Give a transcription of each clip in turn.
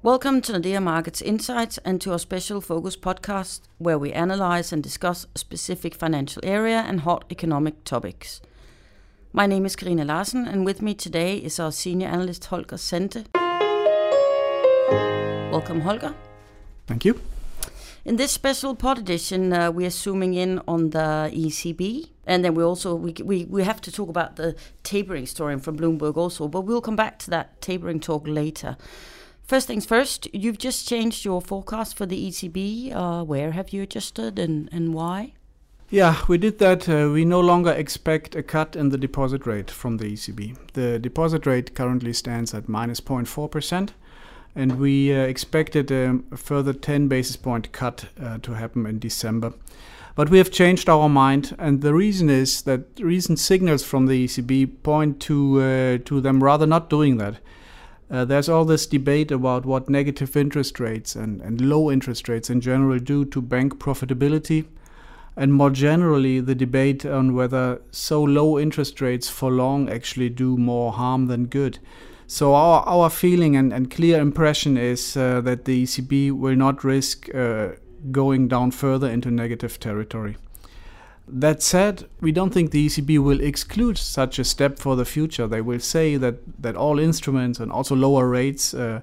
Welcome to Nordea Markets Insights and to our special focus podcast where we analyze and discuss a specific financial area and hot economic topics. My name is Karina Larsen and with me today is our senior analyst Holger Sandte. Welcome Holger. Thank you. In this special pod edition, uh, we are zooming in on the ECB, and then we also we, we we have to talk about the tapering story from Bloomberg also, but we'll come back to that tapering talk later. First things first, you've just changed your forecast for the ECB. Uh, where have you adjusted and, and why? Yeah, we did that. Uh, we no longer expect a cut in the deposit rate from the ECB. The deposit rate currently stands at minus 0.4%, and we uh, expected um, a further 10 basis point cut uh, to happen in December. But we have changed our mind, and the reason is that recent signals from the ECB point to, uh, to them rather not doing that. Uh, there's all this debate about what negative interest rates and, and low interest rates in general do to bank profitability, and more generally, the debate on whether so low interest rates for long actually do more harm than good. So, our, our feeling and, and clear impression is uh, that the ECB will not risk uh, going down further into negative territory. That said, we don't think the ECB will exclude such a step for the future. They will say that, that all instruments and also lower rates uh,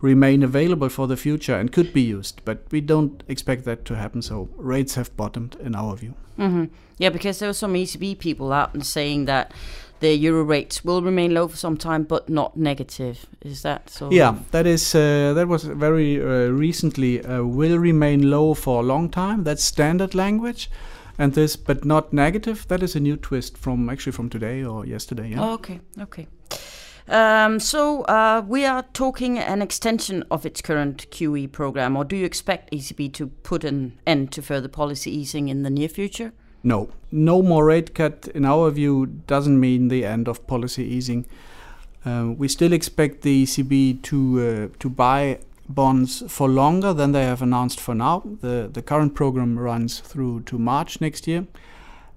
remain available for the future and could be used, but we don't expect that to happen. So rates have bottomed in our view. Mm-hmm. Yeah, because there were some ECB people out and saying that the euro rates will remain low for some time, but not negative. Is that so? Yeah, that is uh, that was very uh, recently. Uh, will remain low for a long time. That's standard language and this but not negative that is a new twist from actually from today or yesterday yeah oh, okay okay um, so uh, we are talking an extension of its current QE program, or do you expect ECB to put an end to further policy easing in the near future? No, no more rate cut in our view doesn't mean the end of policy easing. Uh, we still expect the ECB to uh, to buy bonds for longer than they have announced for now. The, the current program runs through to March next year,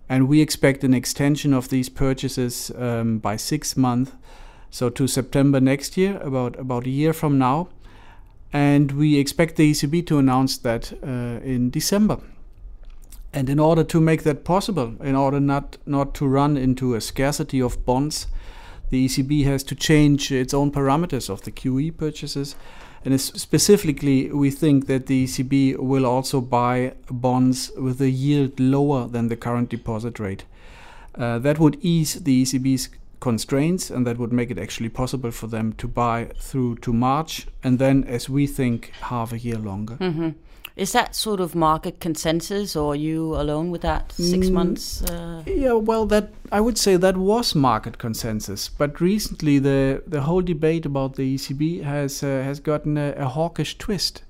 and we expect an extension of these purchases um, by six months, so to September next year, about, about a year from now. And we expect the ECB to announce that uh, in December. And in order to make that possible, in order not, not to run into a scarcity of bonds, the ECB has to change its own parameters of the QE purchases and specifically, we think that the ECB will also buy bonds with a yield lower than the current deposit rate. Uh, that would ease the ECB's constraints and that would make it actually possible for them to buy through to March and then, as we think, half a year longer. Mm-hmm. Is that sort of market consensus, or are you alone with that? Six mm, months? Uh... Yeah, well, that I would say that was market consensus. But recently, the the whole debate about the ECB has uh, has gotten a, a, hawkish twist,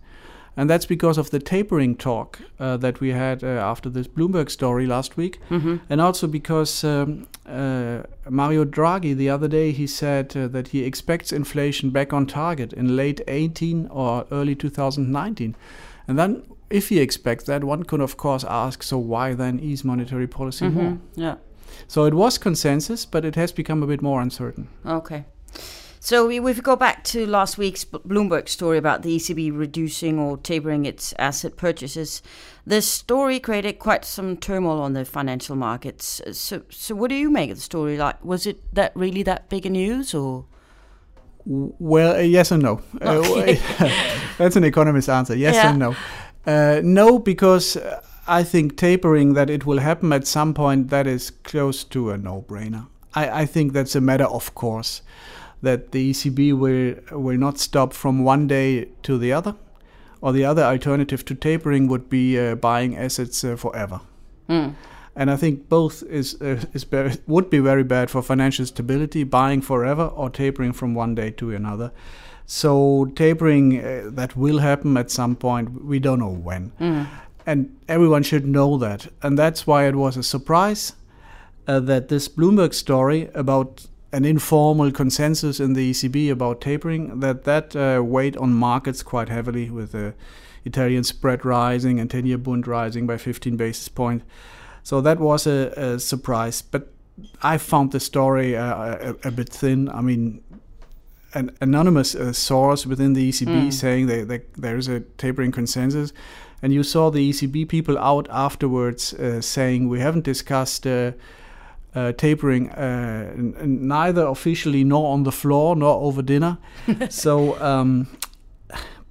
and that's because of the tapering talk uh, that we had uh, after this Bloomberg story last week, mm-hmm. and also because um, uh, Mario Draghi the other day he said uh, that he expects inflation back on target in late 18 or early 2019. And then, if you expect that, one could of course ask, so why then ease monetary policy mm-hmm. more? Yeah. So it was consensus, but it has become a bit more uncertain. Okay. So if we go back to last week's Bloomberg story about the ECB reducing or tapering its asset purchases, this story created quite some turmoil on the financial markets. So, so what do you make of the story? Like, was it that really that big a news, or? Well, uh, yes and no. Uh, okay. Uh, that's an economist answer. Yes yeah. and no. Uh, no, because I think tapering that it will happen at some point that is close to a no-brainer. I, I think that's a matter of course that the ECB will will not stop from one day to the other, or the other alternative to tapering would be uh, buying assets uh, forever. Mm and I think both is uh, is would be very bad for financial stability, buying forever or tapering from one day to another. So tapering uh, that will happen at some point. We don't know when, mm. and everyone should know that. And that's why it was a surprise uh, that this Bloomberg story about an informal consensus in the ECB about tapering that that uh, weighed on markets quite heavily with the Italian spread rising and 10-year bond rising by 15 basis points. So that was a, a surprise. But I found the story uh, a, a, bit thin. I mean, an anonymous uh, source within the ECB Mm. saying that, that there is a tapering consensus, and you saw the ECB people out afterwards uh, saying we haven't discussed. Uh, uh, tapering uh, n- n- neither officially nor on the floor nor over dinner. so, um,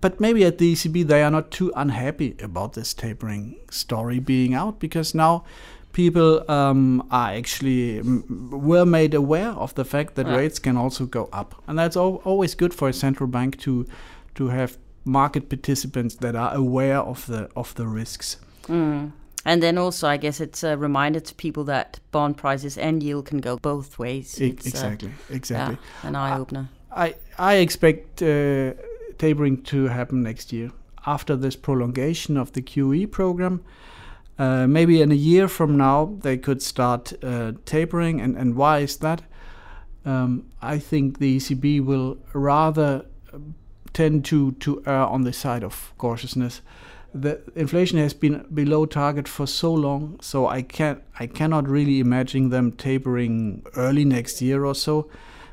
but maybe at the ECB they are not too unhappy about this tapering story being out because now people um, are actually m- were made aware of the fact that Yeah. rates can also go up, and that's al- always good for a central bank to to have market participants that are aware of the of the risks. Mm. And then also, I guess it's a reminder to people that bond prices and yield can go both ways. E- It's, uh, exactly, exactly. yeah, an eye opener. I I expect uh, tapering to happen next year after this prolongation of the QE program. Uh, maybe in a year from now, they could start uh, tapering. And, and why is that? Um, I think the ECB will rather um, tend to, to err on the side of cautiousness. The inflation has been below target for so long, so I can't I cannot really imagine them tapering early next year or so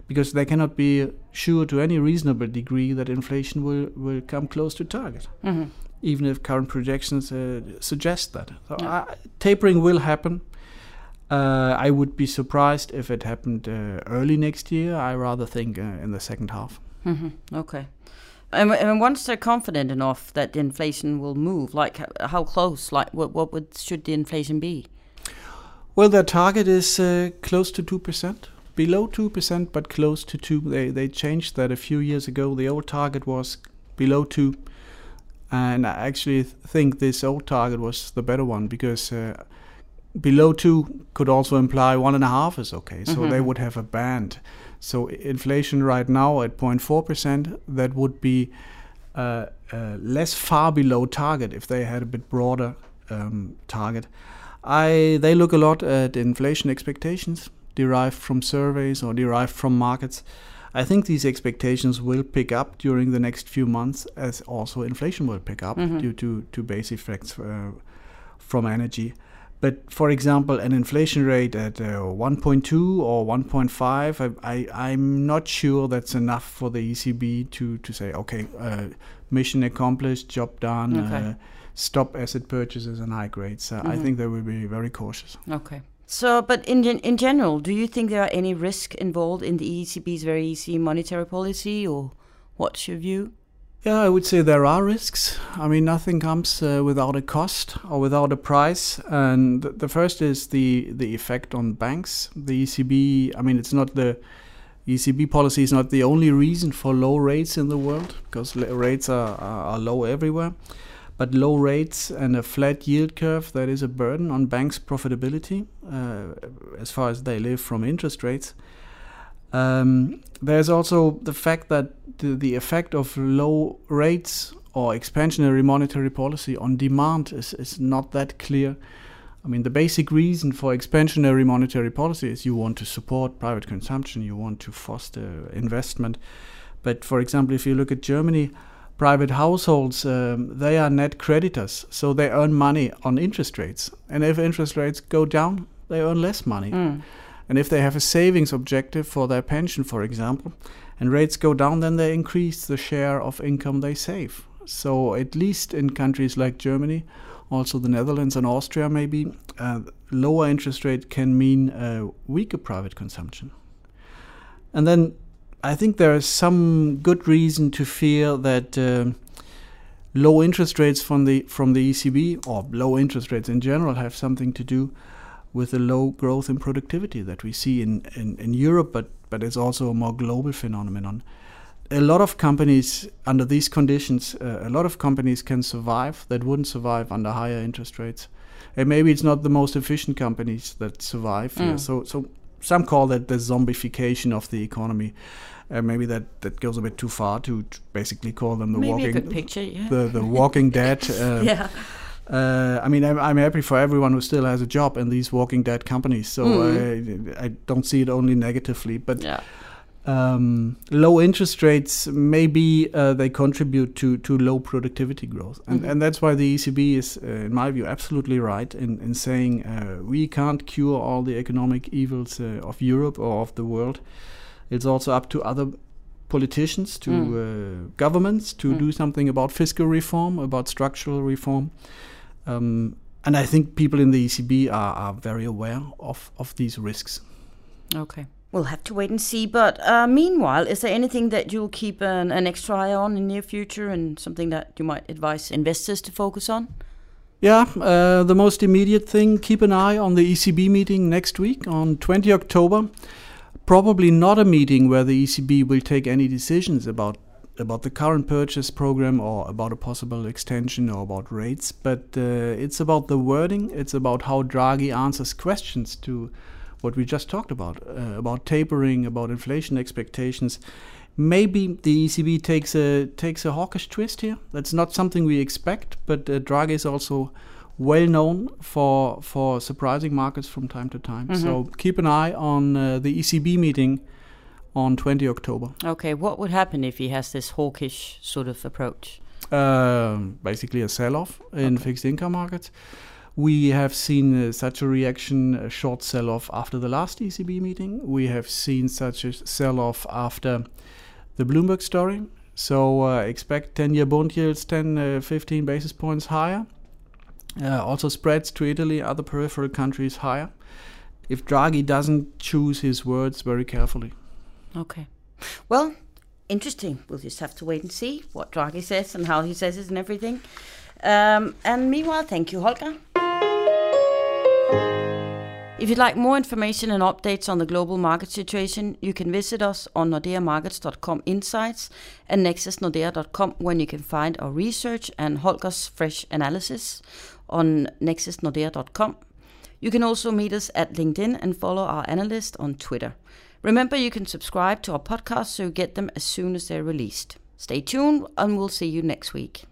because they cannot be sure to any reasonable degree that inflation will, will come close to target, Mhm. even if current projections uh, suggest that. So Yeah. I, tapering will happen. Uh, I would be surprised if it happened uh, early next year. I rather think uh, in the second half. hmm Okay. And, and once they're confident enough that the inflation will move, like how close, like what what would should the inflation be? Well, their target is uh, close to two percent, below two percent, but close to two. They they changed that a few years ago. The old target was below two, and I actually think this old target was the better one because uh, below two could also imply one and a half is okay. So they Mhm. would have a band. So inflation right now at 0.4 percent, that would be uh, uh, less far below target if they had a bit broader um, target. I they look a lot at inflation expectations derived from surveys or derived from markets. I think these expectations will pick up during the next few months, as also inflation will pick up Mhm. due to to base effects uh, from energy. But for example, an inflation rate at uh, 1.2 or 1.5, I, I, I'm not sure that's enough for the ECB to, to say, okay, uh, mission accomplished, job done, Okay. uh, stop asset purchases and high grades. Uh, I think they will be very cautious. Okay. So, but in in general, do you think there are any risk involved in the ECB's very easy monetary policy, or what's your view? Yeah, I would say there are risks. I mean, nothing comes uh, without a cost or without a price. And th- the first is the the effect on banks. The ECB. I mean, it's not the ECB policy is not the only reason for low rates in the world because rates are, are, are low everywhere. But low rates and a flat yield curve that is a burden on banks' profitability uh, as far as they live from interest rates. Um, there's also the fact that the, the effect of low rates or expansionary monetary policy on demand is, is not that clear. I mean, the basic reason for expansionary monetary policy is you want to support private consumption, you want to foster investment. But for example, if you look at Germany, private households, um, they are net creditors, so they earn money on interest rates. And if interest rates go down, they earn less money. Mm. And if they have a savings objective for their pension, for example, and rates go down, then they increase the share of income they save. So, at least in countries like Germany, also the Netherlands and Austria, maybe, uh, lower interest rate can mean uh, weaker private consumption. And then I think there is some good reason to fear that um low interest rates from the from the ECB or low interest rates in general have something to do with the low growth in productivity that we see in, in, in Europe, but, but it's also a more global phenomenon. A lot of companies, under these conditions, uh, a lot of companies can survive that wouldn't survive under higher interest rates. And maybe it's not the most efficient companies that survive. Mm. So, so some call that the zombification of the economy. Uh, maybe that, that goes a bit too far to, to basically call them the Maybe walking picture. Yeah. the the Walking Dead. Uh, yeah. uh, I mean, I'm, I'm happy for everyone who still has a job in these Walking Dead companies. So Mm. uh, I don't see it only negatively. But Yeah. um, low interest rates maybe uh, they contribute to, to low productivity growth, and Mhm. and that's why the ECB is, uh, in my view, absolutely right in in saying uh, we can't cure all the economic evils uh, of Europe or of the world. It's also up to other politicians, to uh, governments, to Mm. do something about fiscal reform, about structural reform. Um, and I think people in the ECB are, are very aware of, of these risks. Okay. We'll have to wait and see. But uh, meanwhile, is there anything that you'll keep an, an extra eye on in the near future and something that you might advise investors to focus on? Yeah, uh, the most immediate thing, keep an eye on the ECB meeting next week on 20 October. Probably not a meeting where the ECB will take any decisions about about the current purchase program or about a possible extension or about rates, but uh, it's about the wording, it's about how Draghi answers questions to what we just talked about, uh, about tapering, about inflation expectations. Maybe the ECB takes a takes a hawkish twist here. That's not something we expect, but uh, Draghi is also well known for for surprising markets from time to time. So keep an eye on uh, the ECB meeting on 20 October. Okay. What would happen if he has this hawkish sort of approach? Um, basically a sell-off in Okay. fixed income markets. We have seen uh, such a reaction, a short sell-off after the last ECB meeting. We have seen such a sell-off after the Bloomberg story. So uh, expect 10-year bond yields 10, uh, 15 basis points higher. Uh, also spreads to Italy, other peripheral countries higher. If Draghi doesn't choose his words very carefully. Okay. Well, interesting. We'll just have to wait and see what Draghi says and how he says it and everything. Um, and meanwhile, thank you, Holger. If you'd like more information and updates on the global market situation, you can visit us on nordeamarkets.com insights and nexusnordea.com when you can find our research and Holger's fresh analysis on nexusnordea.com. You can also meet us at LinkedIn and follow our analyst on Twitter. Remember, you can subscribe to our podcast so you get them as soon as they're released. Stay tuned, and we'll see you next week.